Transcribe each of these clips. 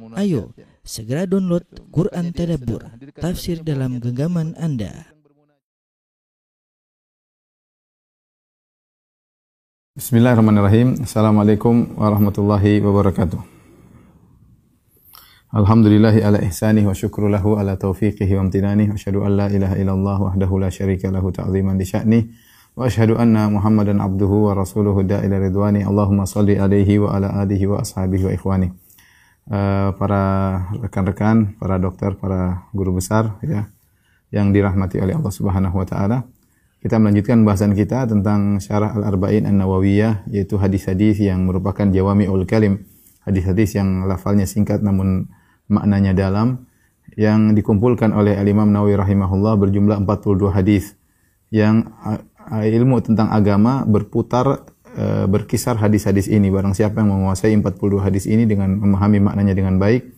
Ayo, segera download Quran Tadabbur, tafsir dalam genggaman Anda. Bismillahirrahmanirrahim. Assalamualaikum warahmatullahi wabarakatuh. Alhamdulillahi ala ihsanih wa syukru lahu ala taufiqihi wa amtinanih wa asyhadu an la ilaha illallah wahdahu la syarika lahu ta'ziman li sya'nih wa asyhadu anna Muhammadan abduhu wa rasuluhu da'ila ridwani. Allahumma salli alaihi wa ala alihi wa ashabihi wa ikhwani. Uh, para rekan-rekan, para dokter, para guru besar ya yang dirahmati oleh Allah Subhanahu wa taala. Kita melanjutkan bahasan kita tentang syarah Al-Arba'in An-Nawawiyah yaitu hadis-hadis yang merupakan jawami'ul kalim, hadis-hadis yang lafalnya singkat namun maknanya dalam yang dikumpulkan oleh Al-Imam Nawawi rahimahullah berjumlah 42 hadis yang ilmu tentang agama berputar uh, berkisar hadis-hadis ini. Barang siapa yang menguasai 42 hadis ini dengan memahami maknanya dengan baik,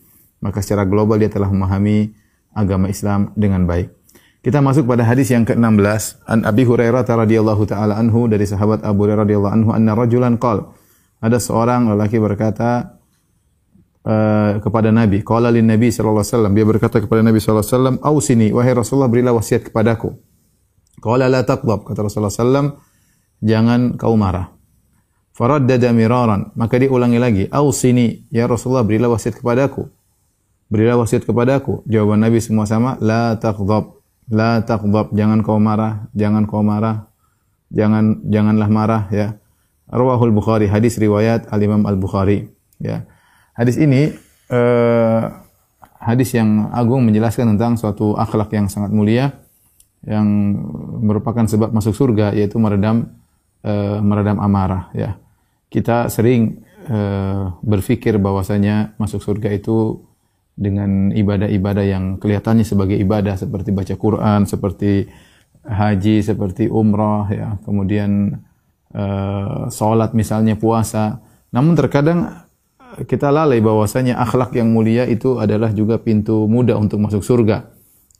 maka secara global dia telah memahami agama Islam dengan baik. Kita masuk pada hadis yang ke-16 an Abi Hurairah radhiyallahu taala anhu dari sahabat Abu Hurairah radhiyallahu anhu anna rajulan qal ada seorang lelaki berkata uh, kepada Nabi qala lin Nabi sallallahu alaihi wasallam. Dia berkata kepada Nabi sallallahu alaihi wasallam ausini wahai Rasulullah berilah wasiat kepadaku. Qala la taqdab kata Rasulullah sallam jangan kau marah faraddada miraran maka dia ulangi lagi ausini ya Rasulullah berilah wasiat kepadaku berilah wasiat kepadaku jawaban Nabi semua sama la taqdab La taqdab, jangan kau marah, jangan kau marah, jangan janganlah marah ya. Rawahul Bukhari, hadis riwayat Al Imam Al Bukhari ya. Hadis ini uh, hadis yang agung menjelaskan tentang suatu akhlak yang sangat mulia yang merupakan sebab masuk surga yaitu meredam uh, meredam amarah ya. Kita sering uh, berpikir bahwasanya masuk surga itu dengan ibadah-ibadah yang kelihatannya sebagai ibadah seperti baca Quran, seperti haji, seperti umrah, ya, kemudian uh, sholat misalnya puasa. Namun terkadang kita lalai bahwasanya akhlak yang mulia itu adalah juga pintu mudah untuk masuk surga.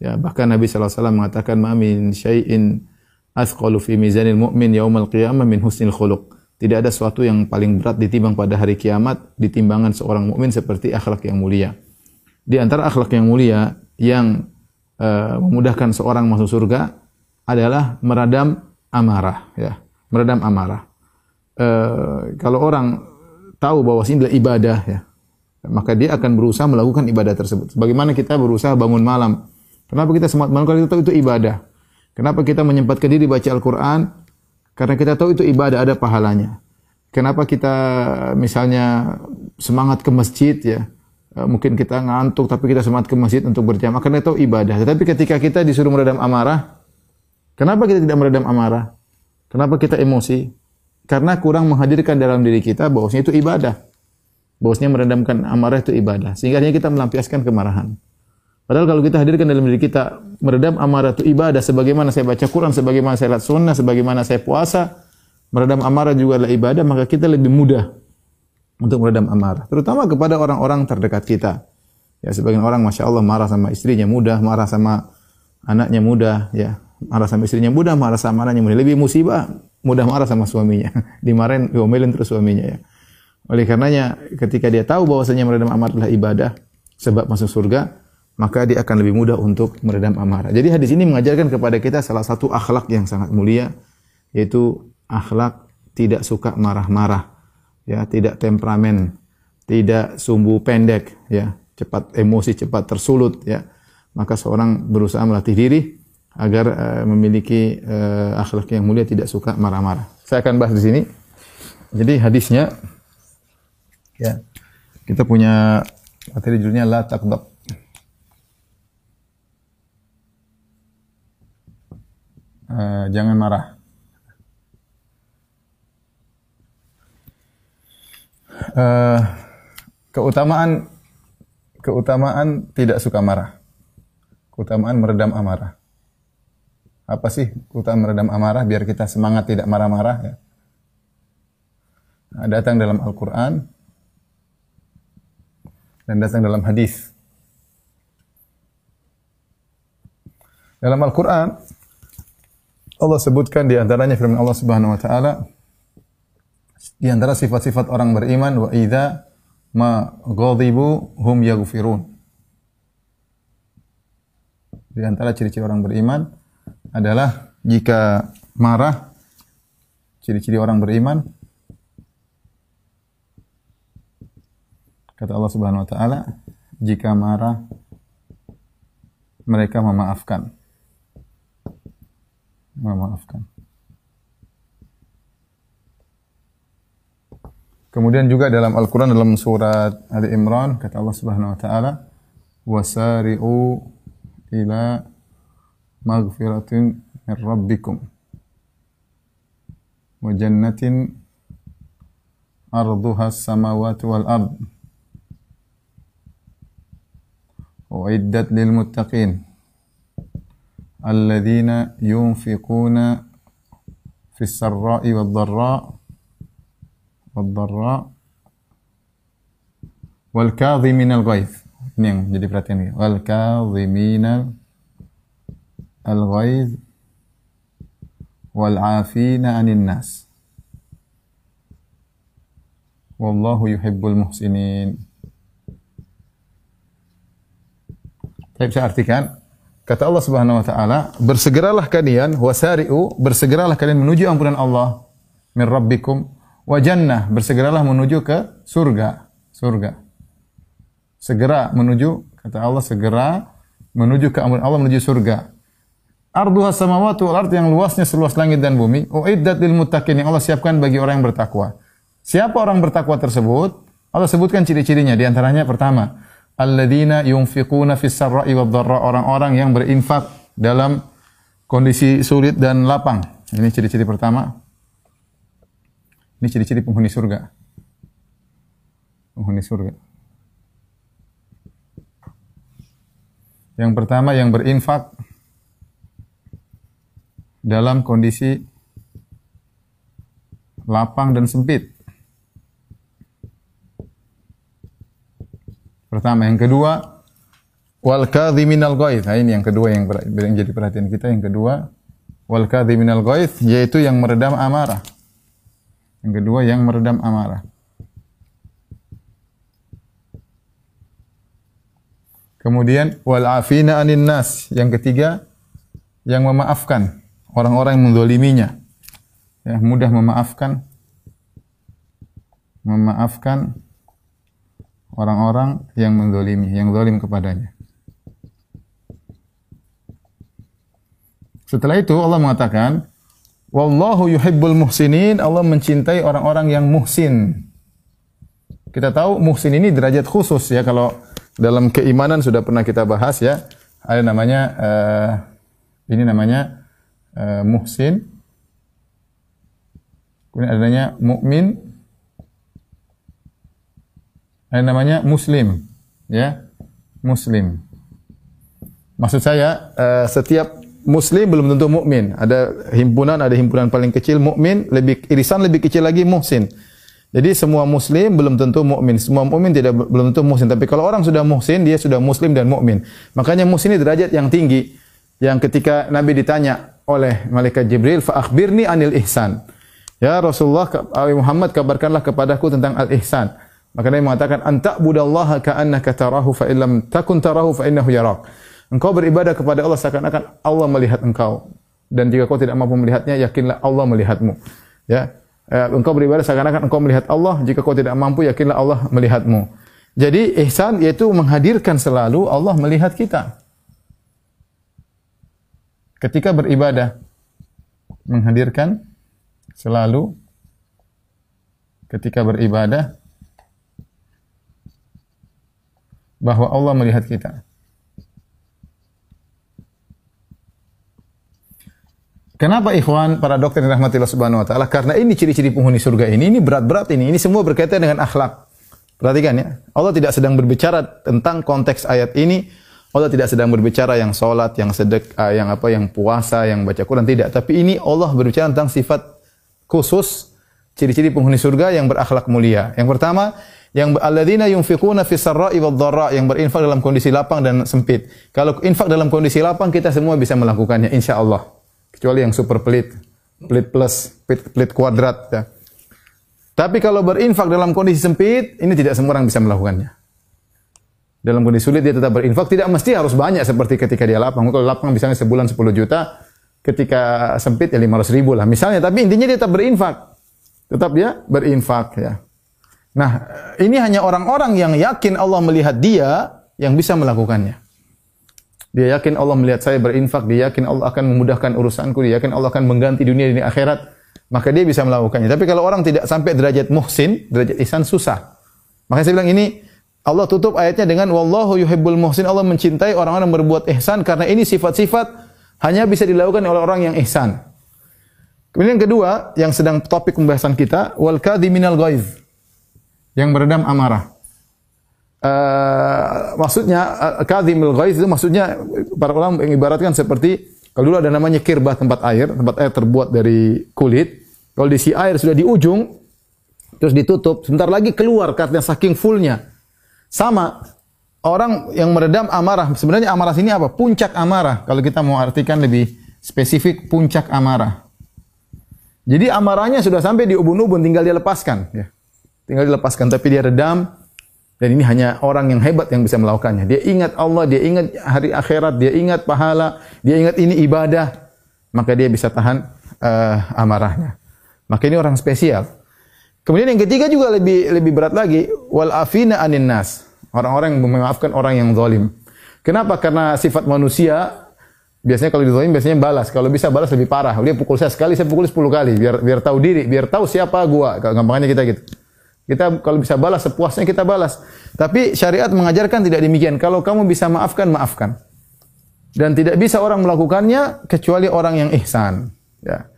Ya, bahkan Nabi SAW mengatakan, "Ma min syai'in athqalu fi mizanil mu'min yaumal qiyamah min husnil khuluq." Tidak ada sesuatu yang paling berat ditimbang pada hari kiamat ditimbangan seorang mukmin seperti akhlak yang mulia. Di antara akhlak yang mulia yang uh, memudahkan seorang masuk surga adalah meredam amarah, ya, meredam amarah. Uh, kalau orang tahu bahwa ini adalah ibadah, ya, maka dia akan berusaha melakukan ibadah tersebut. Bagaimana kita berusaha bangun malam? Kenapa kita semangat malam? Karena kita tahu itu ibadah. Kenapa kita menyempatkan diri baca Al-Quran? Karena kita tahu itu ibadah, ada pahalanya. Kenapa kita misalnya semangat ke masjid ya? mungkin kita ngantuk tapi kita semangat ke masjid untuk berjamaah karena itu ibadah. Tetapi ketika kita disuruh meredam amarah, kenapa kita tidak meredam amarah? Kenapa kita emosi? Karena kurang menghadirkan dalam diri kita bahwasanya itu ibadah. Bahwasanya meredamkan amarah itu ibadah. Sehingga kita melampiaskan kemarahan. Padahal kalau kita hadirkan dalam diri kita meredam amarah itu ibadah sebagaimana saya baca Quran, sebagaimana saya lihat sunnah, sebagaimana saya puasa, meredam amarah juga adalah ibadah, maka kita lebih mudah untuk meredam amarah, terutama kepada orang-orang terdekat kita. Ya, sebagian orang masya Allah marah sama istrinya mudah, marah sama anaknya mudah, ya, marah sama istrinya mudah, marah sama anaknya mudah. Lebih musibah mudah marah sama suaminya, dimarahin, diomelin terus suaminya ya. Oleh karenanya, ketika dia tahu bahwasanya meredam amarah adalah ibadah, sebab masuk surga, maka dia akan lebih mudah untuk meredam amarah. Jadi hadis ini mengajarkan kepada kita salah satu akhlak yang sangat mulia, yaitu akhlak tidak suka marah-marah ya tidak temperamen, tidak sumbu pendek, ya cepat emosi, cepat tersulut, ya maka seorang berusaha melatih diri agar uh, memiliki uh, akhlak yang mulia, tidak suka marah-marah. Saya akan bahas di sini. Jadi hadisnya, ya kita punya materi judulnya la takdab. Uh, jangan marah. uh, keutamaan keutamaan tidak suka marah. Keutamaan meredam amarah. Apa sih keutamaan meredam amarah biar kita semangat tidak marah-marah ya? Nah, datang dalam Al-Qur'an dan datang dalam hadis. Dalam Al-Qur'an Allah sebutkan di antaranya firman Allah Subhanahu wa taala di antara sifat-sifat orang beriman wa idza ma ghadibu hum yaghfirun. Di antara ciri-ciri orang beriman adalah jika marah ciri-ciri orang beriman kata Allah Subhanahu wa taala jika marah mereka memaafkan memaafkan. Kemudian juga dalam Al-Quran dalam surat Ali Imran kata Allah Subhanahu Wa Taala wasari'u ila maghfiratin min rabbikum wa jannatin arduha as-samawati wal ard lil muttaqin الذين ينفقون في السراء والضراء والضراء wal kadhimin al ghaidh. Ini yang jadi perhatian kita. Wal kadhimin al ghaidh wal afina 'anil nas. Wallahu yuhibbul muhsinin. Baik, saya artikan Kata Allah Subhanahu wa taala, bersegeralah kalian wasari'u, bersegeralah kalian menuju ampunan Allah min rabbikum wa jannah. Bersegeralah menuju ke surga surga. Segera menuju kata Allah segera menuju ke ampunan Allah menuju surga. Arduha samawati wal yang luasnya seluas langit dan bumi uiddat lil muttaqin Allah siapkan bagi orang yang bertakwa. Siapa orang bertakwa tersebut? Allah sebutkan ciri-cirinya di antaranya pertama alladzina yunfiquna fis sarra'i wad dharra orang-orang yang berinfak dalam kondisi sulit dan lapang ini ciri-ciri pertama ini ciri-ciri penghuni surga. Penghuni surga. Yang pertama yang berinfak dalam kondisi lapang dan sempit. Pertama, yang kedua wal kadhiminal ghaidh. Nah, ini yang kedua yang, yang jadi perhatian kita. Yang kedua wal kadhiminal ghaidh yaitu yang meredam amarah. Yang kedua yang meredam amarah. Kemudian wal afina anin nas. Yang ketiga yang memaafkan orang-orang yang mendoliminya. Ya, mudah memaafkan memaafkan orang-orang yang mendolimi, yang dolim kepadanya. Setelah itu Allah mengatakan, Wallahu yuhibbul muhsinin. Allah mencintai orang-orang yang muhsin. Kita tahu muhsin ini derajat khusus ya kalau dalam keimanan sudah pernah kita bahas ya. Ada namanya uh, ini namanya uh, muhsin. Kemudian adanya mukmin. Ada namanya muslim ya. Muslim. Maksud saya uh, setiap muslim belum tentu mukmin. Ada himpunan, ada himpunan paling kecil mukmin, lebih irisan lebih kecil lagi muhsin. Jadi semua muslim belum tentu mukmin. Semua mukmin tidak belum tentu muhsin. Tapi kalau orang sudah muhsin, dia sudah muslim dan mukmin. Makanya muhsin ini derajat yang tinggi. Yang ketika Nabi ditanya oleh malaikat Jibril, "Fa akhbirni anil ihsan." Ya Rasulullah Muhammad kabarkanlah kepadaku tentang al-ihsan. Maka Nabi mengatakan, "Anta budallaha ka'annaka tarahu fa illam takun tarahu fa innahu yarak." Engkau beribadah kepada Allah seakan-akan Allah melihat engkau. Dan jika kau tidak mampu melihatnya, yakinlah Allah melihatmu. Ya. Eh, engkau beribadah seakan-akan engkau melihat Allah, jika kau tidak mampu, yakinlah Allah melihatmu. Jadi ihsan yaitu menghadirkan selalu Allah melihat kita. Ketika beribadah menghadirkan selalu ketika beribadah bahwa Allah melihat kita. Kenapa ikhwan para dokter yang rahmatillah subhanahu wa ta'ala? Karena ini ciri-ciri penghuni surga ini, ini berat-berat ini. Ini semua berkaitan dengan akhlak. Perhatikan ya. Allah tidak sedang berbicara tentang konteks ayat ini. Allah tidak sedang berbicara yang sholat, yang sedek, uh, yang apa, yang puasa, yang baca Quran. Tidak. Tapi ini Allah berbicara tentang sifat khusus ciri-ciri penghuni surga yang berakhlak mulia. Yang pertama, yang alladzina yunfiquna fi sarra'i wad dharra yang berinfak dalam kondisi lapang dan sempit. Kalau infak dalam kondisi lapang kita semua bisa melakukannya insyaallah kecuali yang super pelit, pelit plus, pelit, pelit kuadrat ya. Tapi kalau berinfak dalam kondisi sempit, ini tidak semua orang bisa melakukannya. Dalam kondisi sulit dia tetap berinfak, tidak mesti harus banyak seperti ketika dia lapang. Kalau lapang misalnya sebulan 10 juta, ketika sempit ya 500 ribu lah misalnya. Tapi intinya dia tetap berinfak. Tetap dia berinfak ya. Nah, ini hanya orang-orang yang yakin Allah melihat dia yang bisa melakukannya. Dia yakin Allah melihat saya berinfak, dia yakin Allah akan memudahkan urusanku, dia yakin Allah akan mengganti dunia ini akhirat maka dia bisa melakukannya. Tapi kalau orang tidak sampai derajat muhsin, derajat ihsan susah. Makanya saya bilang ini Allah tutup ayatnya dengan wallahu yuhibbul muhsin. Allah mencintai orang-orang yang berbuat ihsan karena ini sifat-sifat hanya bisa dilakukan oleh orang yang ihsan. Kemudian yang kedua, yang sedang topik pembahasan kita, wal kadhiminal ghaiz. Yang meredam amarah. Uh, maksudnya uh, kadhimul ghaiz itu maksudnya para ulama mengibaratkan seperti kalau dulu ada namanya kirbah tempat air, tempat air terbuat dari kulit. Kalau diisi air sudah di ujung, terus ditutup, sebentar lagi keluar karena saking fullnya. Sama, orang yang meredam amarah, sebenarnya amarah sini apa? Puncak amarah. Kalau kita mau artikan lebih spesifik, puncak amarah. Jadi amarahnya sudah sampai di ubun-ubun, tinggal dia lepaskan. Ya. Tinggal dilepaskan, tapi dia redam, dan ini hanya orang yang hebat yang bisa melakukannya. Dia ingat Allah, dia ingat hari akhirat, dia ingat pahala, dia ingat ini ibadah, maka dia bisa tahan uh, amarahnya. Maka ini orang spesial. Kemudian yang ketiga juga lebih lebih berat lagi, wal afina anin nas. Orang-orang yang memaafkan orang yang zalim. Kenapa? Karena sifat manusia biasanya kalau dizalim biasanya balas. Kalau bisa balas lebih parah. Dia pukul saya sekali, saya pukul sepuluh kali biar biar tahu diri, biar tahu siapa gua. Gampangnya kita gitu. Kita kalau bisa balas sepuasnya kita balas. Tapi syariat mengajarkan tidak demikian. Kalau kamu bisa maafkan, maafkan. Dan tidak bisa orang melakukannya kecuali orang yang ihsan. Ya.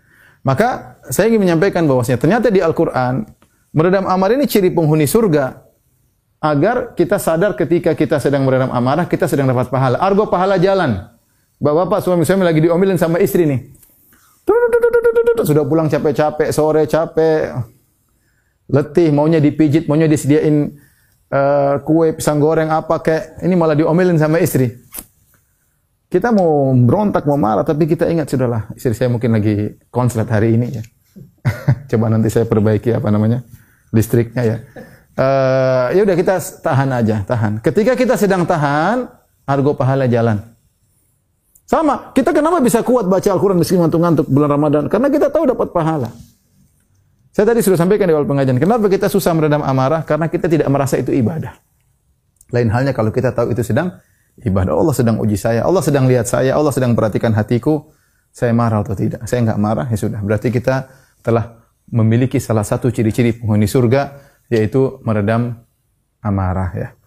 Maka saya ingin menyampaikan bahwasanya ternyata di Al-Quran meredam amarah ini ciri penghuni surga. Agar kita sadar ketika kita sedang meredam amarah, kita sedang dapat pahala. Argo pahala jalan. Bapak-bapak suami-suami lagi diomelin sama istri nih. Sudah pulang capek-capek, sore capek, letih, maunya dipijit, maunya disediain uh, kue pisang goreng apa kayak ini malah diomelin sama istri. Kita mau berontak, mau marah, tapi kita ingat sudahlah istri saya mungkin lagi konslet hari ini ya. Coba nanti saya perbaiki apa namanya listriknya ya. Uh, ya udah kita tahan aja, tahan. Ketika kita sedang tahan, argo pahala jalan. Sama, kita kenapa bisa kuat baca Al-Quran meski ngantuk-ngantuk bulan Ramadan? Karena kita tahu dapat pahala. Saya tadi sudah sampaikan di awal pengajian, kenapa kita susah meredam amarah? Karena kita tidak merasa itu ibadah. Lain halnya kalau kita tahu itu sedang ibadah. Allah sedang uji saya, Allah sedang lihat saya, Allah sedang perhatikan hatiku. Saya marah atau tidak? Saya enggak marah, ya sudah. Berarti kita telah memiliki salah satu ciri-ciri penghuni surga, yaitu meredam amarah. Ya.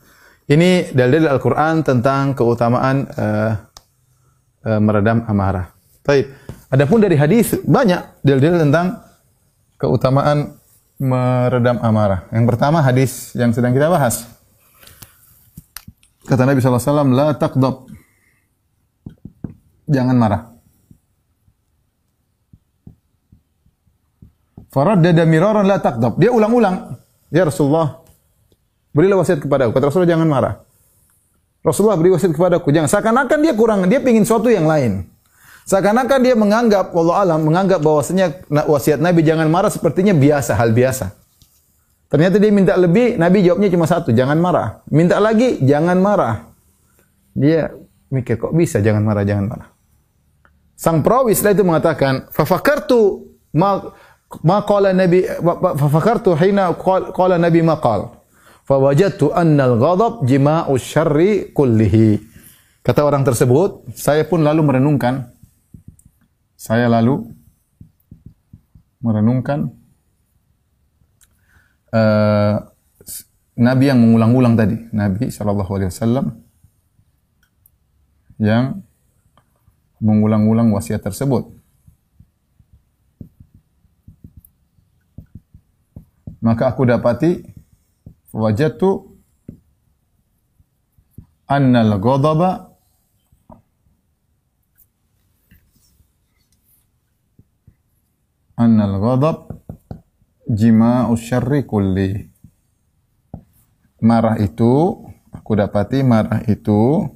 Ini dalil Al-Quran tentang keutamaan uh, uh, meredam amarah. Baik. Adapun dari hadis banyak dalil-dalil tentang keutamaan meredam amarah. Yang pertama hadis yang sedang kita bahas. Kata Nabi SAW, La taqdab. Jangan marah. Faraddada miraran la taqdab. Dia ulang-ulang. Ya Rasulullah, berilah wasiat kepada aku. Kata Rasulullah, jangan marah. Rasulullah beri wasiat kepada aku. Jangan. Seakan-akan dia kurang, dia ingin sesuatu yang lain. Seakan-akan dia menganggap, Allah alam, menganggap bahwasanya wasiat Nabi jangan marah sepertinya biasa, hal biasa. Ternyata dia minta lebih, Nabi jawabnya cuma satu, jangan marah. Minta lagi, jangan marah. Dia mikir, kok bisa jangan marah, jangan marah. Sang perawi setelah itu mengatakan, fafakartu ma ma qala nabi fafakartu hina qala nabi ma qala fawajadtu anna al-ghadab jima'u syarri kullihi. Kata orang tersebut, saya pun lalu merenungkan saya lalu merenungkan uh, Nabi yang mengulang-ulang tadi, Nabi Shallallahu Alaihi Wasallam yang mengulang-ulang wasiat tersebut. Maka aku dapati wajatu annal ghadaba annal ghadab jima'u syarri kulli. Marah itu, aku dapati marah itu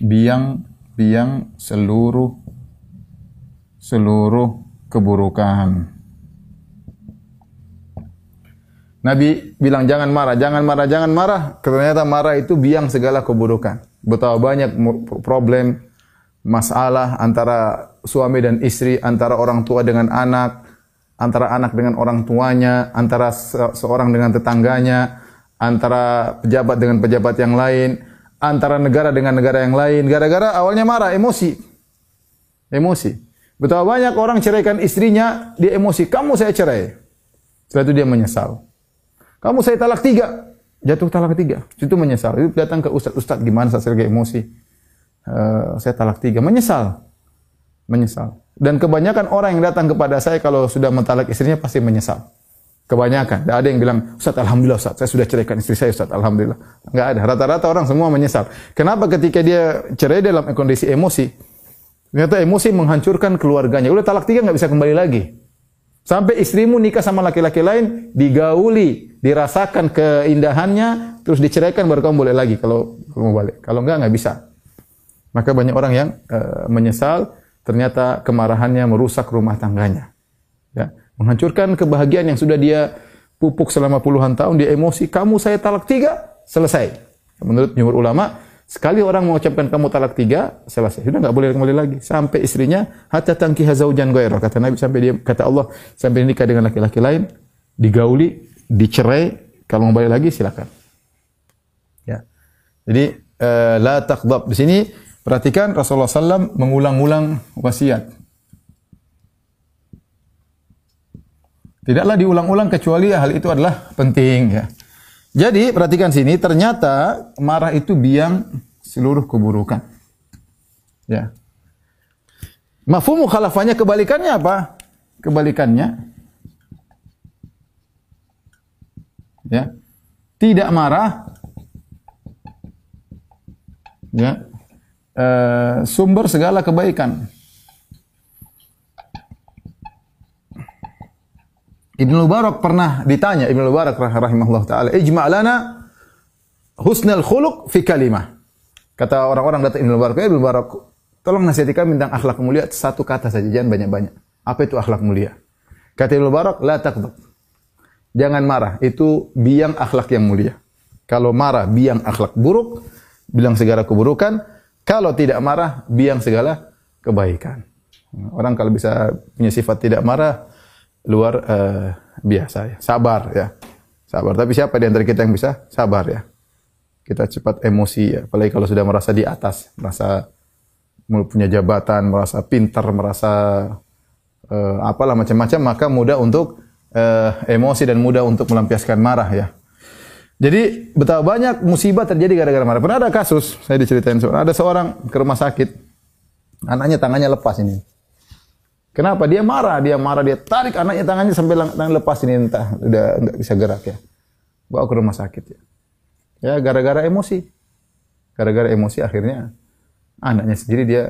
biang biang seluruh seluruh keburukan. Nabi bilang jangan marah, jangan marah, jangan marah. Ternyata marah itu biang segala keburukan. Betapa banyak problem, masalah antara suami dan istri, antara orang tua dengan anak, antara anak dengan orang tuanya, antara seorang dengan tetangganya, antara pejabat dengan pejabat yang lain, antara negara dengan negara yang lain. Gara-gara awalnya marah, emosi. Emosi. Betapa banyak orang ceraikan istrinya, dia emosi. Kamu saya cerai. Setelah itu dia menyesal. Kamu saya talak tiga. Jatuh talak tiga. Itu menyesal. Itu datang ke ustaz. Ustaz gimana saya lagi emosi? Uh, saya talak tiga. Menyesal. Menyesal. Dan kebanyakan orang yang datang kepada saya kalau sudah mentalak istrinya pasti menyesal. Kebanyakan. Tidak ada yang bilang, Ustaz Alhamdulillah Ustaz, saya sudah ceraikan istri saya Ustaz Alhamdulillah. Enggak ada. Rata-rata orang semua menyesal. Kenapa ketika dia cerai dalam kondisi emosi, Ternyata emosi menghancurkan keluarganya. Udah talak tiga nggak bisa kembali lagi. Sampai istrimu nikah sama laki-laki lain, digauli, dirasakan keindahannya, terus diceraikan baru kamu boleh lagi kalau kamu balik. Kalau enggak nggak bisa. Maka banyak orang yang uh, menyesal, ternyata kemarahannya merusak rumah tangganya. Ya, menghancurkan kebahagiaan yang sudah dia pupuk selama puluhan tahun, dia emosi, kamu saya talak tiga, selesai. Menurut jumhur ulama, Sekali orang mengucapkan kamu talak tiga, selesai. Sudah nggak boleh kembali lagi. Sampai istrinya, hatta tangki hazaujan goyro. Kata Nabi sampai dia, kata Allah, sampai nikah dengan laki-laki lain, digauli, dicerai, kalau mau balik lagi silakan. Ya. Jadi, uh, la takdab. Di sini, perhatikan Rasulullah SAW mengulang-ulang wasiat. Tidaklah diulang-ulang kecuali hal itu adalah penting ya. Jadi perhatikan sini, ternyata marah itu biang seluruh keburukan. Ya. Mafhum mukhalafahnya kebalikannya apa? Kebalikannya ya. Tidak marah ya. E, sumber segala kebaikan. Ibnu Mubarak pernah ditanya Ibnu Mubarak rahimahullah taala, "Ijma' lana husnul khuluq fi kalimah." Kata orang-orang datang Ibnu Mubarak, "Ibnu Mubarak, tolong nasihati kami tentang akhlak mulia satu kata saja, jangan banyak-banyak." Apa itu akhlak mulia? Kata Ibnu Mubarak, "La taqdab." Jangan marah, itu biang akhlak yang mulia. Kalau marah biang akhlak buruk, bilang segala keburukan. Kalau tidak marah, biang segala kebaikan. Orang kalau bisa punya sifat tidak marah, luar uh, biasa ya. Sabar ya. Sabar. Tapi siapa di antara kita yang bisa sabar ya? Kita cepat emosi ya. Apalagi kalau sudah merasa di atas, merasa punya jabatan, merasa pintar, merasa uh, apalah macam-macam, maka mudah untuk uh, emosi dan mudah untuk melampiaskan marah ya. Jadi betapa banyak musibah terjadi gara-gara marah. Pernah ada kasus, saya diceritain seorang, ada seorang ke rumah sakit, anaknya tangannya lepas ini. Kenapa? Dia marah, dia marah, dia tarik anaknya tangannya sampai tangan lepas ini entah udah nggak bisa gerak ya. Bawa ke rumah sakit ya. Ya gara-gara emosi. Gara-gara emosi akhirnya anaknya sendiri dia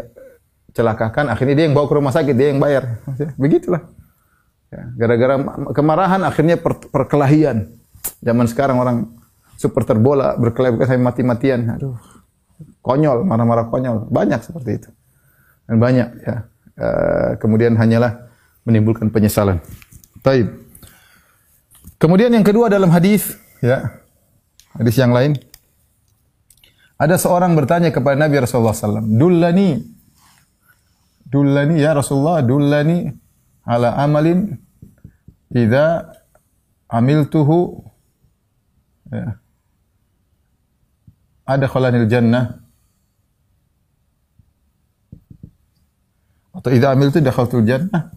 celakakan, akhirnya dia yang bawa ke rumah sakit, dia yang bayar. Begitulah. Ya, gara-gara kemarahan akhirnya per perkelahian. Zaman sekarang orang super terbola berkelahi sampai mati-matian. Aduh. Konyol, marah-marah konyol. Banyak seperti itu. Dan banyak ya. Uh, kemudian hanyalah menimbulkan penyesalan. Taib. Kemudian yang kedua dalam hadis, ya, hadis yang lain, ada seorang bertanya kepada Nabi Rasulullah SAW, Dullani, Dullani ya Rasulullah, Dullani ala amalin idza amiltuhu ya, ada khalanil jannah Atau idza amiltu dakhaltul jannah.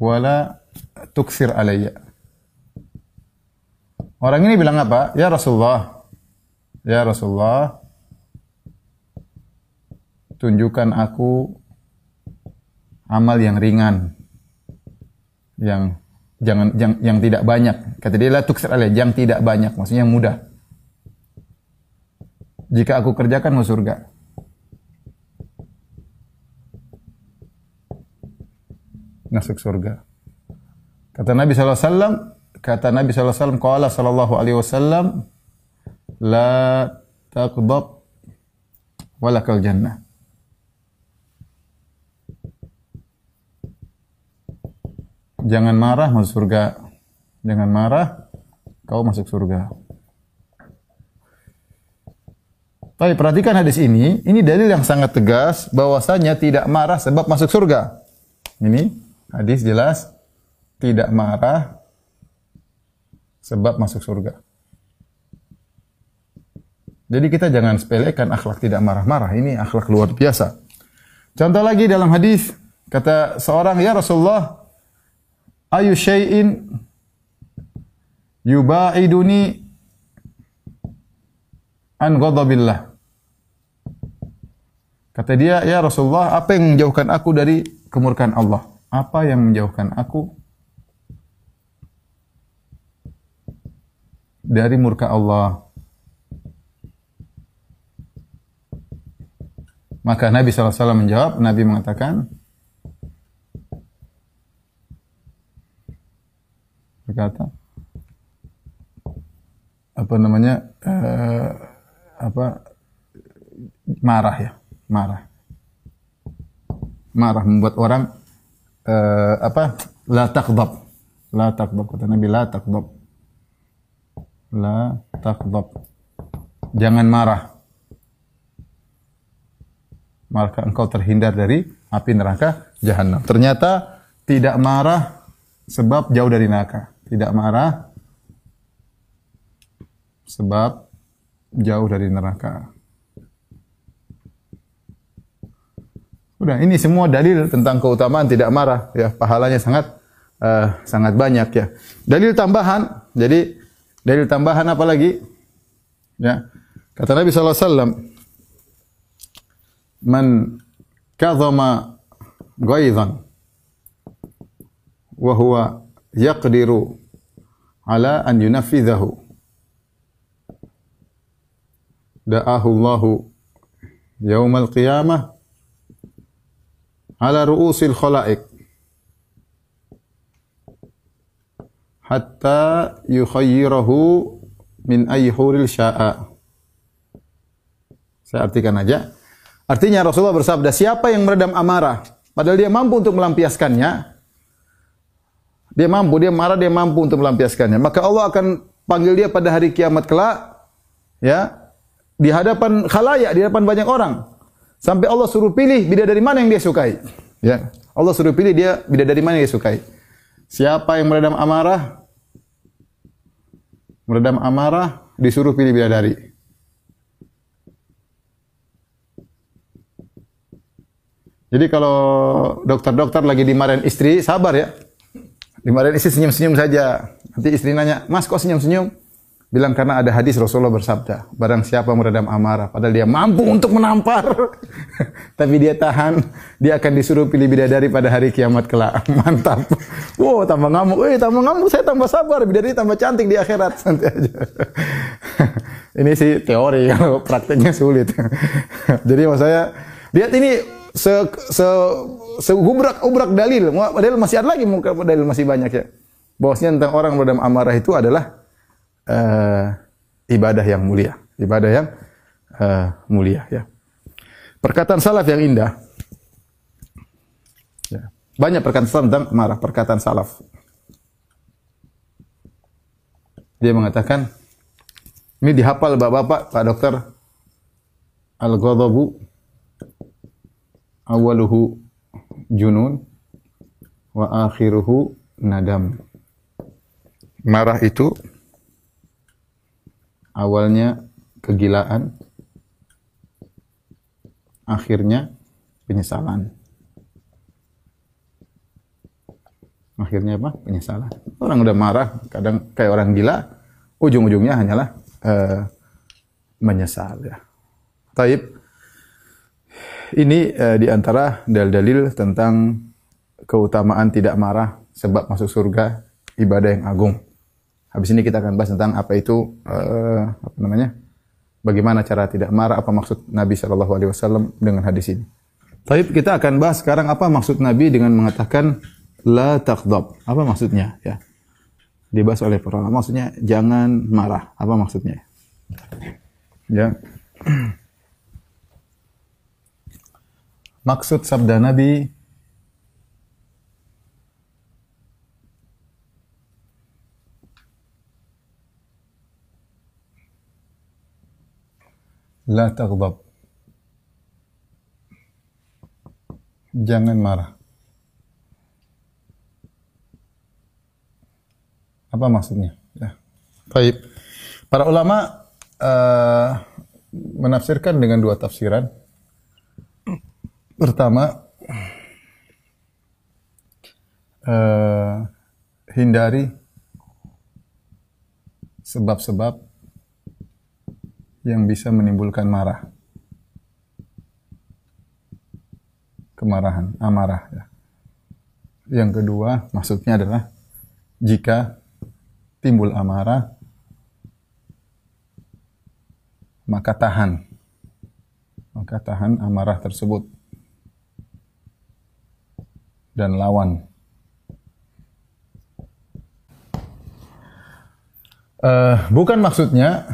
Wala tuksir alayya. Orang ini bilang apa? Ya Rasulullah. Ya Rasulullah. Tunjukkan aku amal yang ringan. Yang jangan yang, yang tidak banyak. Kata dia la tuksir alayya, yang tidak banyak, maksudnya mudah. Jika aku kerjakan mau surga. Masuk surga. Kata Nabi SAW, kata Nabi SAW, Qala sallallahu alaihi wasallam, La taqdab walakal jannah. Jangan marah masuk surga. Jangan marah kau masuk surga. Tapi perhatikan hadis ini, ini dalil yang sangat tegas bahwasanya tidak marah sebab masuk surga. Ini hadis jelas tidak marah sebab masuk surga. Jadi kita jangan sepelekan akhlak tidak marah-marah. Ini akhlak luar biasa. Contoh lagi dalam hadis kata seorang ya Rasulullah, ayu syai'in yubaiduni an ghadabillah. Kata dia, "Ya Rasulullah, apa yang menjauhkan aku dari kemurkaan Allah? Apa yang menjauhkan aku dari murka Allah?" Maka Nabi SAW menjawab, Nabi mengatakan, berkata, apa namanya, uh, apa, marah ya marah. Marah membuat orang uh, apa? La taqdab. La taqdab kata Nabi la taqdab. La taqdab. Jangan marah. Maka engkau terhindar dari api neraka jahanam. Ternyata tidak marah sebab jauh dari neraka. Tidak marah sebab jauh dari neraka. Udah, ini semua dalil tentang keutamaan tidak marah ya, pahalanya sangat uh, sangat banyak ya. Dalil tambahan, jadi dalil tambahan apa lagi? Ya. Kata Nabi sallallahu alaihi wasallam, "Man kadhama ghaidhan wa huwa yaqdiru ala an yunaffidhahu da'ahu Allahu yaumal qiyamah ala ru'usil khalaik hatta yukhayyirahu min ayyi huril sya'a. Saya artikan aja. Artinya Rasulullah bersabda, siapa yang meredam amarah, padahal dia mampu untuk melampiaskannya, dia mampu, dia marah, dia mampu untuk melampiaskannya. Maka Allah akan panggil dia pada hari kiamat kelak, ya, di hadapan khalayak, di hadapan banyak orang. Sampai Allah suruh pilih bidadari mana yang dia sukai. Ya. Allah suruh pilih dia bidadari mana yang dia sukai. Siapa yang meredam amarah? Meredam amarah disuruh pilih bidadari. Jadi kalau dokter-dokter lagi dimarahin istri, sabar ya. Dimarahin istri senyum-senyum saja. Nanti istri nanya, "Mas, kok senyum-senyum?" Bilang karena ada hadis Rasulullah bersabda, barang siapa meredam amarah, padahal dia mampu untuk menampar, tapi dia tahan, dia akan disuruh pilih bidadari pada hari kiamat kelak. Mantap. Wow, tambah ngamuk. Eh, tambah ngamuk, saya tambah sabar. Bidadari tambah cantik di akhirat. Santai aja. ini sih teori, kalau prakteknya sulit. Jadi maksud saya, lihat ini se, se, se ubrak, dalil. Dalil masih ada lagi, dalil masih banyak ya. Bahwasanya tentang orang meredam amarah itu adalah uh, ibadah yang mulia, ibadah yang uh, mulia ya. Perkataan salaf yang indah. Ya. Banyak perkataan salaf tentang marah, perkataan salaf. Dia mengatakan, ini dihafal bapak-bapak, Pak Dokter, Al-ghadabu awaluhu junun wa akhiruhu nadam. Marah itu awalnya kegilaan, akhirnya penyesalan. Akhirnya apa? Penyesalan. Orang udah marah, kadang kayak orang gila, ujung-ujungnya hanyalah uh, menyesal ya. Taib. Ini uh, di antara dalil-dalil tentang keutamaan tidak marah sebab masuk surga ibadah yang agung. Habis ini kita akan bahas tentang apa itu uh, apa namanya? Bagaimana cara tidak marah? Apa maksud Nabi Shallallahu Alaihi Wasallam dengan hadis ini? Tapi kita akan bahas sekarang apa maksud Nabi dengan mengatakan la taqdab. Apa maksudnya? Ya. Dibahas oleh para ulama. Maksudnya jangan marah. Apa maksudnya? Ya. Maksud sabda Nabi La taghdab. Jangan marah. Apa maksudnya? Ya. Baik. Para ulama uh, menafsirkan dengan dua tafsiran. Pertama, uh, hindari sebab-sebab yang bisa menimbulkan marah. Kemarahan, amarah. Ya. Yang kedua, maksudnya adalah jika timbul amarah, maka tahan. Maka tahan amarah tersebut. Dan lawan. Uh, bukan maksudnya,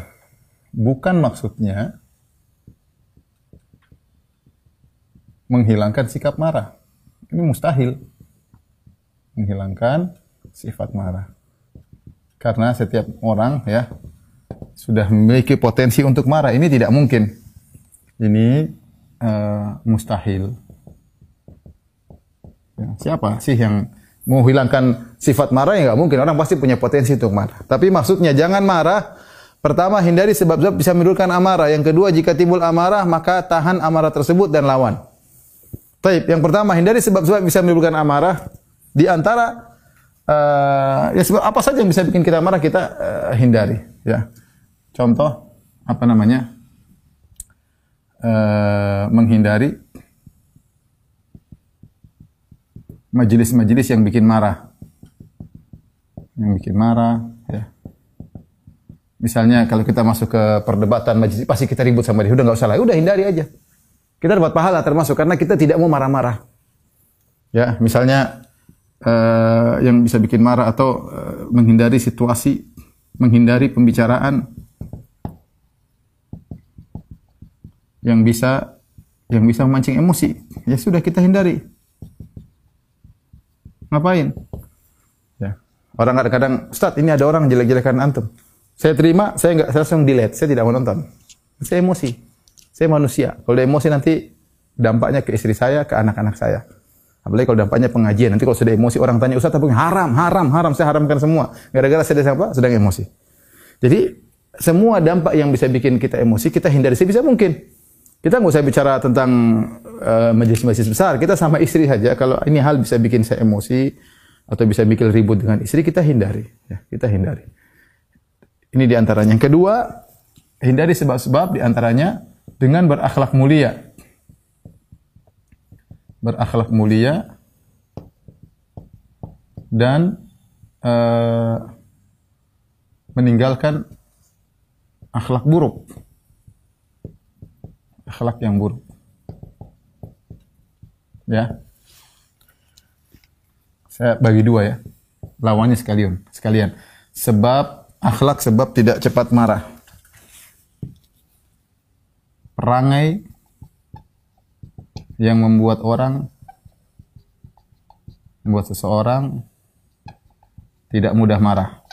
bukan maksudnya menghilangkan sikap marah. Ini mustahil. Menghilangkan sifat marah. Karena setiap orang ya sudah memiliki potensi untuk marah. Ini tidak mungkin. Ini uh, mustahil. Ya, siapa sih yang mau hilangkan sifat marah ya nggak mungkin. Orang pasti punya potensi untuk marah. Tapi maksudnya jangan marah. Pertama, hindari sebab-sebab bisa menimbulkan amarah. Yang kedua, jika timbul amarah, maka tahan amarah tersebut dan lawan. Taib. Yang pertama, hindari sebab-sebab bisa menimbulkan amarah. Di antara uh, ya sebab apa saja yang bisa bikin kita marah kita uh, hindari. Ya. Contoh apa namanya? Uh, menghindari majelis-majelis yang bikin marah. Yang bikin marah, ya. Misalnya kalau kita masuk ke perdebatan majelis, pasti kita ribut sama dia. Udah nggak usah lah, udah hindari aja. Kita dapat pahala termasuk karena kita tidak mau marah-marah. Ya, misalnya uh, yang bisa bikin marah atau uh, menghindari situasi, menghindari pembicaraan yang bisa yang bisa memancing emosi. Ya sudah kita hindari. Ngapain? Ya. Orang kadang-kadang, Ustaz, ini ada orang jelek-jelekan antum. Saya terima, saya nggak saya langsung delete, saya tidak mau nonton. Saya emosi. Saya manusia. Kalau emosi nanti dampaknya ke istri saya, ke anak-anak saya. Apalagi kalau dampaknya pengajian. Nanti kalau sudah emosi orang tanya, Ustaz, tapi haram, haram, haram. Saya haramkan semua. Gara-gara saya sedang apa? Sedang emosi. Jadi semua dampak yang bisa bikin kita emosi kita hindari sebisa mungkin. Kita nggak usah bicara tentang uh, majelis-majelis besar. Kita sama istri saja. Kalau ini hal bisa bikin saya emosi atau bisa bikin ribut dengan istri, kita hindari. Ya, kita hindari. Ini di antaranya. Yang kedua, hindari sebab-sebab di antaranya dengan berakhlak mulia. Berakhlak mulia dan uh, meninggalkan akhlak buruk akhlak yang buruk. Ya. Saya bagi dua ya. Lawannya sekalian, sekalian. Sebab akhlak sebab tidak cepat marah. Perangai yang membuat orang membuat seseorang tidak mudah marah.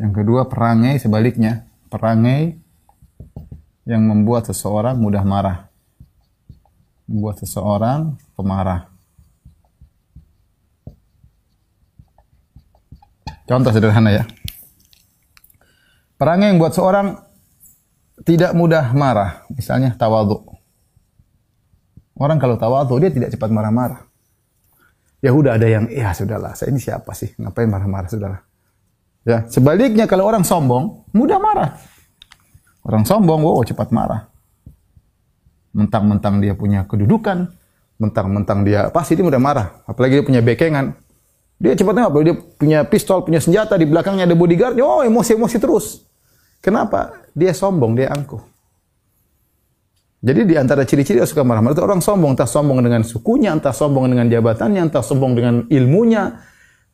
Yang kedua, perangai sebaliknya. Perangai yang membuat seseorang mudah marah. Membuat seseorang pemarah. Contoh sederhana ya. Perangai yang buat seorang tidak mudah marah. Misalnya tawadhu. Orang kalau tawadhu dia tidak cepat marah-marah. Ya udah ada yang, ya sudahlah, saya ini siapa sih? Ngapain marah-marah, sudahlah. Ya, sebaliknya kalau orang sombong, mudah marah. Orang sombong, wow, cepat marah. Mentang-mentang dia punya kedudukan, mentang-mentang dia pasti dia mudah marah. Apalagi dia punya bekengan. Dia cepatnya apa? Dia punya pistol, punya senjata, di belakangnya ada bodyguard, oh emosi-emosi terus. Kenapa? Dia sombong, dia angkuh. Jadi di antara ciri-ciri suka marah-marah itu orang sombong, entah sombong dengan sukunya, entah sombong dengan jabatannya, entah sombong dengan ilmunya.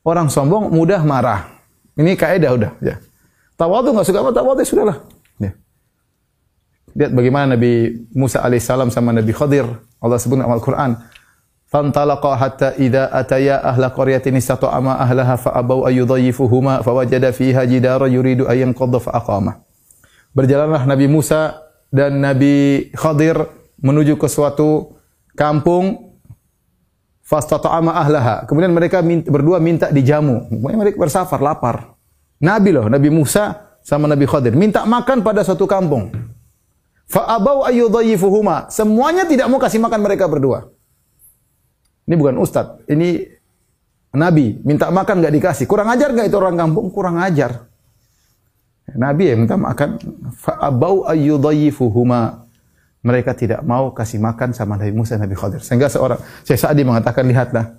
Orang sombong mudah marah. Ini kaidah udah, ya. Tawadhu nggak suka apa tawadhu ya sudahlah. Ya. Lihat bagaimana Nabi Musa alaihissalam sama Nabi Khadir Allah sebut dalam Al-Qur'an. Fantalaqa hatta idza ataya ahla qaryatin istata'ama ahlaha fa abau ayyudayyifuhuma fawajada fiha jidara yuridu an yanqadha fa aqama. Berjalanlah Nabi Musa dan Nabi Khadir menuju ke suatu kampung fastata'ama ahlaha. Kemudian mereka minta, berdua minta dijamu. Mereka bersafar lapar. Nabi loh, Nabi Musa sama Nabi Khadir minta makan pada suatu kampung. Fa abau. Semuanya tidak mau kasih makan mereka berdua. Ini bukan ustadz, ini nabi. Minta makan nggak dikasih. Kurang ajar nggak itu orang kampung? Kurang ajar. Nabi yang minta makan. Fa'abau ayyudayyifuhuma. Mereka tidak mau kasih makan sama Nabi Musa dan Nabi Khadir. Sehingga seorang, Syekh Sa'di mengatakan, lihatlah.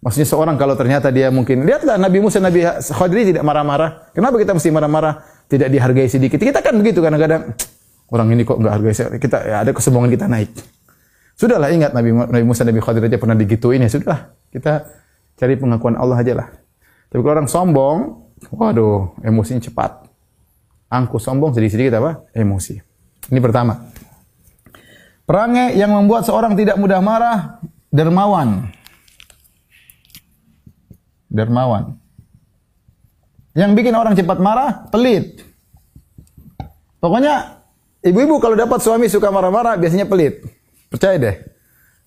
Maksudnya seorang kalau ternyata dia mungkin, lihatlah Nabi Musa Nabi Khadir tidak marah-marah. Kenapa kita mesti marah-marah? Tidak dihargai sedikit. Kita kan begitu kadang-kadang. Orang ini kok nggak hargai saya. Kita ya ada kesombongan kita naik. Sudahlah ingat Nabi, Nabi Musa Nabi Khadir aja pernah digituin ya sudah. Kita cari pengakuan Allah aja lah. Tapi kalau orang sombong, waduh, emosinya cepat. Angku sombong sedikit-sedikit apa? Emosi. Ini pertama. Perangai yang membuat seorang tidak mudah marah, dermawan. Dermawan. Yang bikin orang cepat marah, pelit. Pokoknya ibu-ibu kalau dapat suami suka marah-marah biasanya pelit. Percaya deh.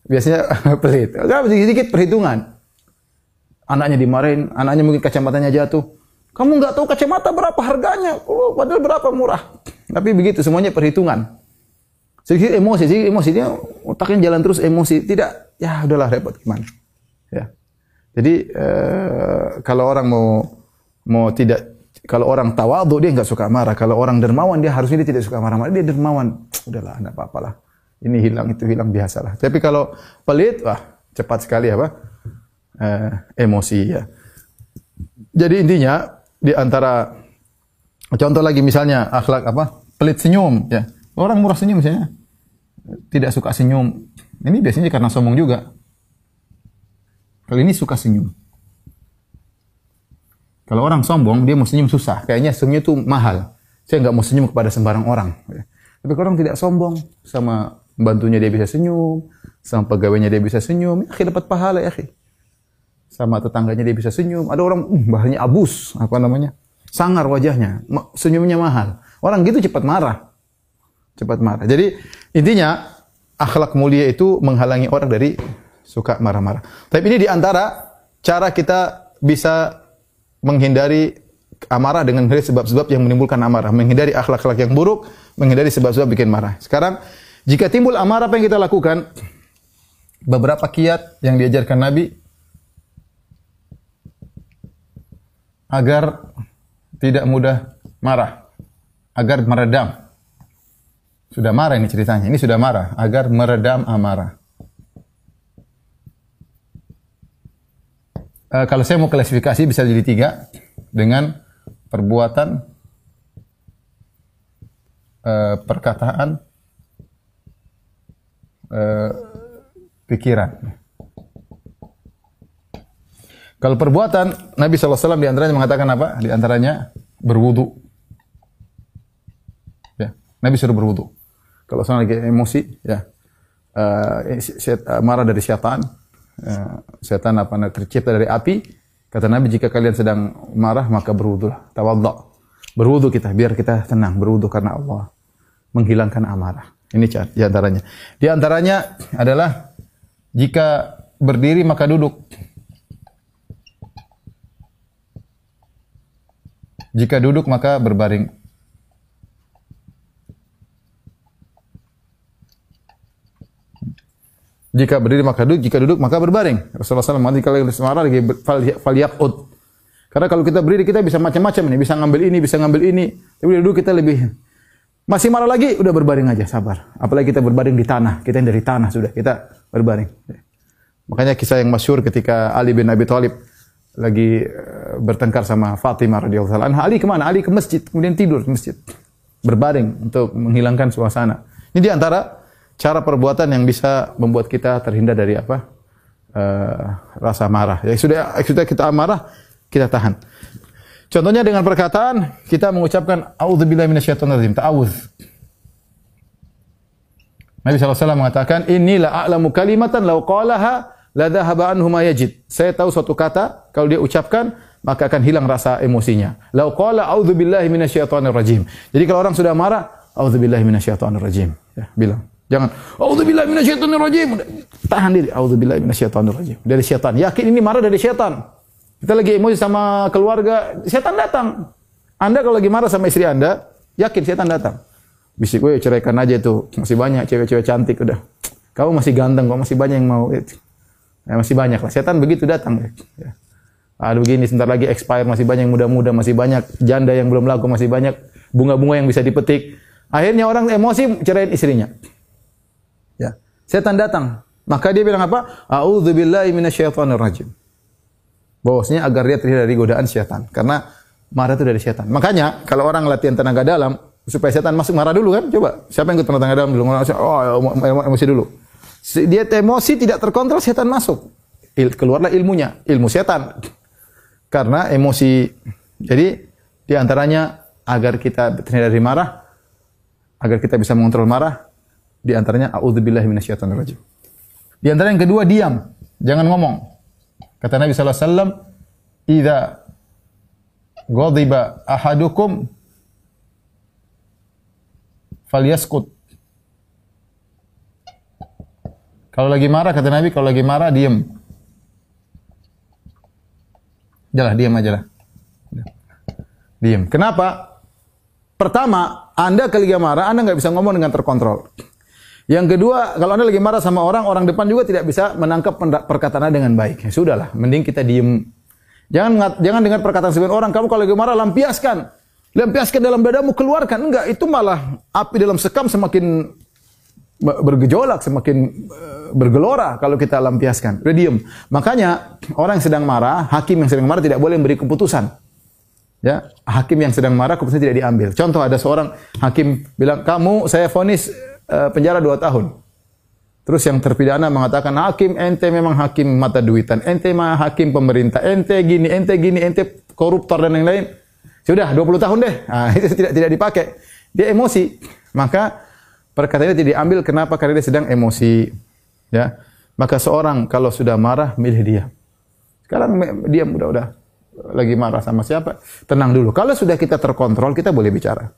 Biasanya pelit. Kalau sedikit-sedikit perhitungan. Anaknya dimarahin, anaknya mungkin kacamatanya jatuh. Kamu nggak tahu kacamata berapa harganya, oh, padahal berapa murah. Tapi begitu semuanya perhitungan. Sedikit emosi, sedikit emosi dia otaknya jalan terus emosi. Tidak, ya udahlah repot gimana. Ya. Jadi eh, kalau orang mau mau tidak kalau orang tawadhu dia nggak suka marah. Kalau orang dermawan dia harusnya dia tidak suka marah-marah. Dia dermawan. Udahlah, enggak apa-apalah ini hilang itu hilang biasalah. Tapi kalau pelit, wah cepat sekali apa? Eh, emosi ya. Jadi intinya di antara contoh lagi misalnya akhlak apa? Pelit senyum ya. Orang murah senyum misalnya tidak suka senyum. Ini biasanya karena sombong juga. Kalau ini suka senyum. Kalau orang sombong, dia mau senyum susah. Kayaknya senyum itu mahal. Saya nggak mau senyum kepada sembarang orang. Tapi kalau orang tidak sombong, sama Bantunya dia bisa senyum, sama pegawainya dia bisa senyum, ya dapat pahala ya Sama tetangganya dia bisa senyum. Ada orang uh, bahannya abus, apa namanya? Sangar wajahnya, senyumnya mahal. Orang gitu cepat marah. Cepat marah. Jadi intinya akhlak mulia itu menghalangi orang dari suka marah-marah. Tapi ini di antara cara kita bisa menghindari amarah dengan sebab-sebab yang menimbulkan amarah, menghindari akhlak-akhlak yang buruk, menghindari sebab-sebab bikin marah. Sekarang jika timbul amarah apa yang kita lakukan? Beberapa kiat yang diajarkan Nabi agar tidak mudah marah, agar meredam. Sudah marah ini ceritanya. Ini sudah marah, agar meredam amarah. E, kalau saya mau klasifikasi bisa jadi tiga dengan perbuatan, e, perkataan, uh, pikiran. Kalau perbuatan, Nabi SAW di antaranya mengatakan apa? Di antaranya berwudu. Ya, Nabi suruh berwudu. Kalau seorang lagi emosi, ya, uh, marah dari syaitan, uh, setan apa tercipta dari api. Kata Nabi, jika kalian sedang marah, maka berwudulah. Tawadda. Berwudu kita, biar kita tenang. Berwudu karena Allah. Menghilangkan amarah. Ini di antaranya. Di antaranya adalah jika berdiri maka duduk. Jika duduk maka berbaring. Jika berdiri maka duduk, jika duduk maka berbaring. Rasulullah SAW mengatakan kalau semarah lagi faliyakut. Karena kalau kita berdiri kita bisa macam-macam nih, bisa ngambil ini, bisa ngambil ini. Tapi duduk kita lebih masih marah lagi, udah berbaring aja, sabar. Apalagi kita berbaring di tanah, kita yang dari tanah sudah, kita berbaring. Makanya kisah yang masyur ketika Ali bin Abi Thalib lagi eh, bertengkar sama Fatimah radhiyallahu anha. Ali ke mana? Ali ke masjid, kemudian tidur di masjid. Berbaring untuk menghilangkan suasana. Ini di antara cara perbuatan yang bisa membuat kita terhindar dari apa? Uh, rasa marah. Ya sudah, sudah kita marah, kita tahan. Contohnya dengan perkataan kita mengucapkan auzubillahi minasyaitonir ta'awuz. Nabi SAW mengatakan, "Inilah a'lamu kalimatan law qalaha la dhahaba anhu yajid. Saya tahu suatu kata kalau dia ucapkan maka akan hilang rasa emosinya. Lau qala a'udzubillahi minasyaitonir rajim. Jadi kalau orang sudah marah, a'udzubillahi minasyaitonir rajim. Ya, bilang. Jangan a'udzubillahi minasyaitonir rajim. Tahan diri, a'udzubillahi minasyaitonir rajim. Dari syaitan. Yakin ini marah dari syaitan. Kita lagi emosi sama keluarga, syaitan datang. Anda kalau lagi marah sama istri Anda, yakin syaitan datang. Bisik gue ceraikan aja itu. Masih banyak cewek-cewek cantik udah. Kamu masih ganteng kok, masih banyak yang mau. Ya, masih banyak lah. Setan begitu datang. Ya. Aduh begini, sebentar lagi expire, masih banyak muda-muda, masih banyak janda yang belum laku, masih banyak bunga-bunga yang bisa dipetik. Akhirnya orang emosi ceraiin istrinya. Setan datang. Maka dia bilang apa? A'udzubillahi minasyaitonir rajim. Bahwasanya agar dia terhindar dari godaan setan. Karena marah itu dari setan. Makanya kalau orang latihan tenaga dalam supaya setan masuk marah dulu kan? Coba. Siapa yang ikut tenaga dalam dulu? Oh, emosi dulu. Dia emosi tidak terkontrol, setan masuk. Keluarlah ilmunya, ilmu setan. Karena emosi. Jadi di antaranya agar kita terhindar dari marah, agar kita bisa mengontrol marah, di antaranya auzubillahi minasyaitonirrajim. Di antara yang kedua diam, jangan ngomong. Kata Nabi sallallahu alaihi wasallam, "Idza ghadiba ahadukum falyaskut." Kalau lagi marah kata Nabi, kalau lagi marah diam. Jalah diam aja lah. Diam. Kenapa? Pertama, Anda lagi marah, Anda nggak bisa ngomong dengan terkontrol. Yang kedua, kalau Anda lagi marah sama orang, orang depan juga tidak bisa menangkap perkataan Anda dengan baik. Ya sudahlah, mending kita diem. Jangan jangan dengar perkataan sebagian orang, kamu kalau lagi marah lampiaskan. Lampiaskan dalam dadamu, keluarkan. Enggak, itu malah api dalam sekam semakin bergejolak, semakin eh, bergelora kalau kita lampiaskan. Udah diem. Makanya orang yang sedang marah, hakim yang sedang marah tidak boleh memberi keputusan. Ya, hakim yang sedang marah keputusan tidak diambil. Contoh ada seorang hakim bilang, "Kamu saya vonis uh, penjara dua tahun." Terus yang terpidana mengatakan, "Hakim, ente memang hakim mata duitan. Ente mah hakim pemerintah. Ente gini, ente gini, ente koruptor dan lain-lain." Sudah 20 tahun deh. Nah, itu tidak tidak dipakai. Dia emosi. Maka Perkataan itu tidak diambil kenapa? Karena dia sedang emosi. Ya. Maka seorang kalau sudah marah milih diam. Sekarang diam udah udah lagi marah sama siapa? Tenang dulu. Kalau sudah kita terkontrol, kita boleh bicara.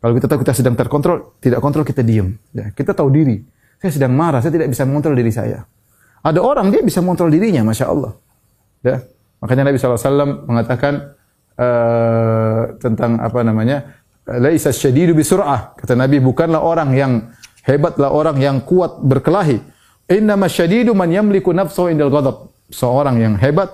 Kalau kita tahu kita sedang terkontrol, tidak kontrol kita diam. Ya, kita tahu diri. Saya sedang marah, saya tidak bisa mengontrol diri saya. Ada orang dia bisa mengontrol dirinya, masya Allah. Ya. Makanya Nabi SAW mengatakan uh, tentang apa namanya laisa syadidu bisur'ah. Kata Nabi, bukanlah orang yang hebatlah orang yang kuat berkelahi. Innama syadidu man yamliku nafsahu indal ghadab. Seorang yang hebat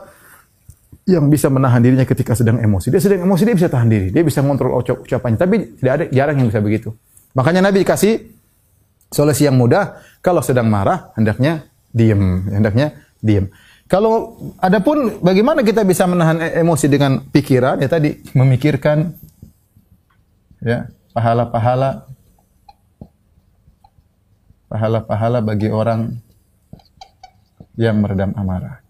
yang bisa menahan dirinya ketika sedang emosi. Dia sedang emosi dia bisa tahan diri, dia bisa mengontrol ucap ucapannya. Tapi tidak ada jarang yang bisa begitu. Makanya Nabi kasih solusi yang mudah. Kalau sedang marah, hendaknya diam, hendaknya diam. Kalau adapun bagaimana kita bisa menahan e-, emosi dengan pikiran ya tadi memikirkan ya pahala-pahala pahala-pahala bagi orang yang meredam amarah.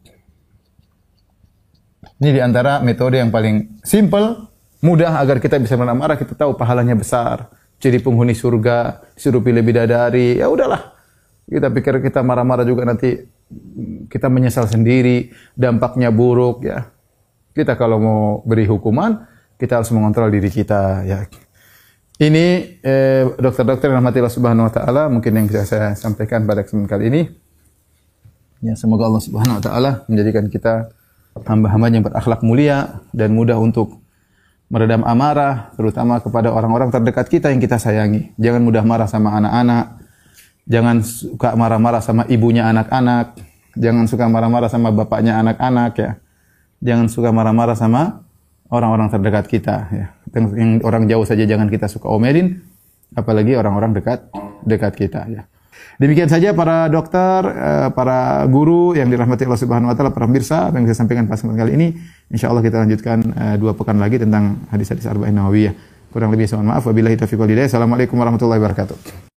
Ini di antara metode yang paling simple, mudah agar kita bisa meredam amarah, kita tahu pahalanya besar. Jadi penghuni surga, disuruh pilih bidadari, ya udahlah. Kita pikir kita marah-marah juga nanti kita menyesal sendiri, dampaknya buruk ya. Kita kalau mau beri hukuman, kita harus mengontrol diri kita ya. Ini eh, dokter-dokter yang rahmati Allah Subhanahu wa taala mungkin yang bisa saya sampaikan pada kesempatan kali ini. Ya, semoga Allah Subhanahu wa taala menjadikan kita hamba-hamba yang berakhlak mulia dan mudah untuk meredam amarah terutama kepada orang-orang terdekat kita yang kita sayangi. Jangan mudah marah sama anak-anak. Jangan suka marah-marah sama ibunya anak-anak. Jangan suka marah-marah sama bapaknya anak-anak ya. Jangan suka marah-marah sama orang-orang terdekat kita ya. Yang orang jauh saja jangan kita suka omelin apalagi orang-orang dekat dekat kita ya. Demikian saja para dokter, eh, para guru yang dirahmati Allah Subhanahu wa taala, para pemirsa yang saya sampaikan pas kali ini. Insyaallah kita lanjutkan eh, dua pekan lagi tentang hadis-hadis arba'in nawawiyah. Kurang lebih mohon maaf wabillahi taufiq wal. Assalamualaikum warahmatullahi wabarakatuh.